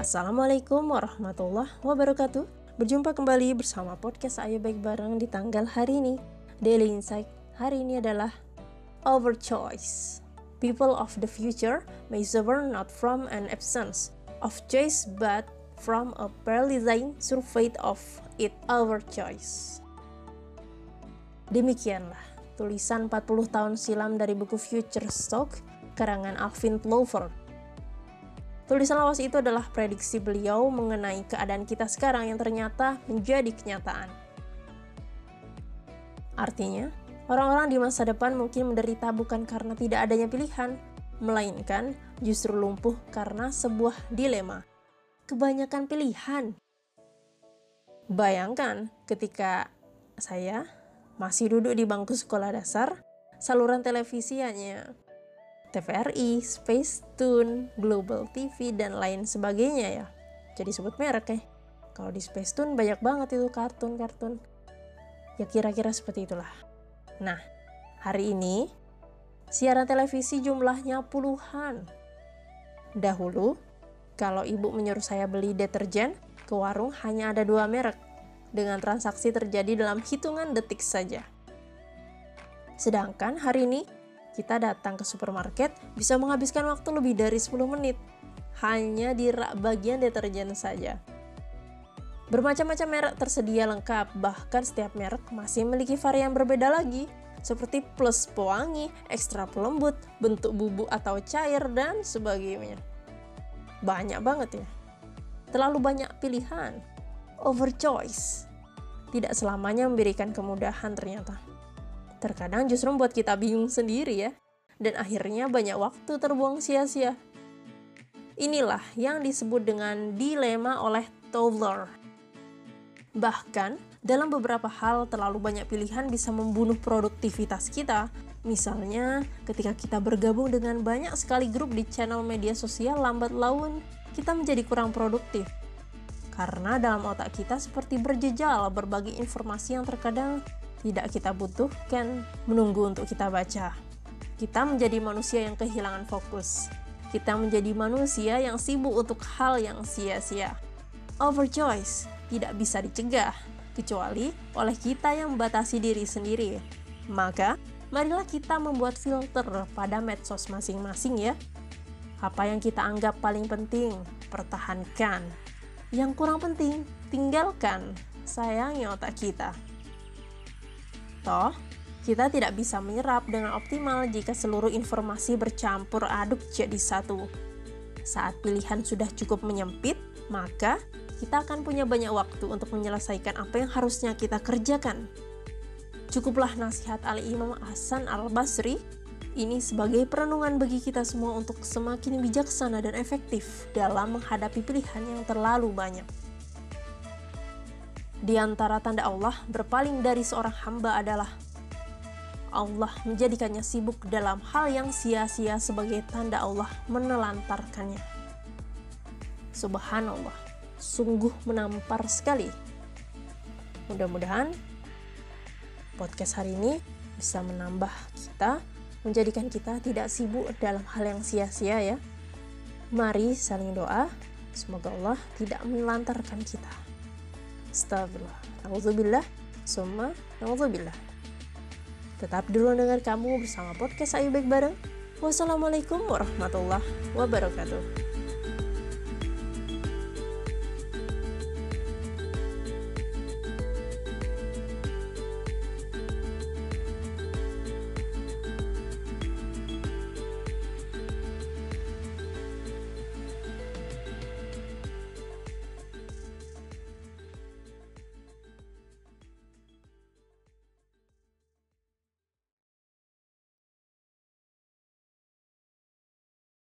Assalamualaikum warahmatullahi wabarakatuh. Berjumpa kembali bersama podcast Ayo Baik Bareng di tanggal hari ini. Daily Insight hari ini adalah Our Choice. People of the future may suffer not from an absence of choice but from a paralyzing surfeit of it our choice. Demikianlah tulisan 40 tahun silam dari buku Future Stock karangan Alvin Plover Tulisan lawas itu adalah prediksi beliau mengenai keadaan kita sekarang yang ternyata menjadi kenyataan. Artinya, orang-orang di masa depan mungkin menderita bukan karena tidak adanya pilihan, melainkan justru lumpuh karena sebuah dilema. Kebanyakan pilihan. Bayangkan ketika saya masih duduk di bangku sekolah dasar, saluran televisi hanya TVRI, Space Tune, Global TV, dan lain sebagainya ya. Jadi sebut merek ya. Kalau di Space Tune banyak banget itu kartun-kartun. Ya kira-kira seperti itulah. Nah, hari ini siaran televisi jumlahnya puluhan. Dahulu, kalau ibu menyuruh saya beli deterjen, ke warung hanya ada dua merek, dengan transaksi terjadi dalam hitungan detik saja. Sedangkan hari ini kita datang ke supermarket bisa menghabiskan waktu lebih dari 10 menit hanya di rak bagian deterjen saja. Bermacam-macam merek tersedia lengkap, bahkan setiap merek masih memiliki varian berbeda lagi, seperti plus pewangi, ekstra pelembut, bentuk bubuk atau cair, dan sebagainya. Banyak banget ya. Terlalu banyak pilihan. Over choice. Tidak selamanya memberikan kemudahan ternyata terkadang justru membuat kita bingung sendiri ya, dan akhirnya banyak waktu terbuang sia-sia. Inilah yang disebut dengan dilema oleh Towler. Bahkan, dalam beberapa hal terlalu banyak pilihan bisa membunuh produktivitas kita. Misalnya, ketika kita bergabung dengan banyak sekali grup di channel media sosial lambat laun, kita menjadi kurang produktif. Karena dalam otak kita seperti berjejal berbagai informasi yang terkadang tidak kita butuhkan menunggu untuk kita baca. Kita menjadi manusia yang kehilangan fokus. Kita menjadi manusia yang sibuk untuk hal yang sia-sia. Overchoice tidak bisa dicegah, kecuali oleh kita yang membatasi diri sendiri. Maka, marilah kita membuat filter pada medsos masing-masing ya. Apa yang kita anggap paling penting, pertahankan. Yang kurang penting, tinggalkan. Sayangi otak kita. Toh, kita tidak bisa menyerap dengan optimal jika seluruh informasi bercampur aduk jadi satu. Saat pilihan sudah cukup menyempit, maka kita akan punya banyak waktu untuk menyelesaikan apa yang harusnya kita kerjakan. Cukuplah nasihat Ali Imam Hasan Al-Basri ini sebagai perenungan bagi kita semua untuk semakin bijaksana dan efektif dalam menghadapi pilihan yang terlalu banyak. Di antara tanda Allah berpaling dari seorang hamba adalah Allah menjadikannya sibuk dalam hal yang sia-sia sebagai tanda Allah menelantarkannya. Subhanallah, sungguh menampar sekali. Mudah-mudahan podcast hari ini bisa menambah kita, menjadikan kita tidak sibuk dalam hal yang sia-sia ya. Mari saling doa, semoga Allah tidak menelantarkan kita. Astagfirullah. Alhamdulillah. Summa Alhamdulillah. Tetap dulu dengar kamu bersama podcast Ayu Baik Bareng. Wassalamualaikum warahmatullahi wabarakatuh.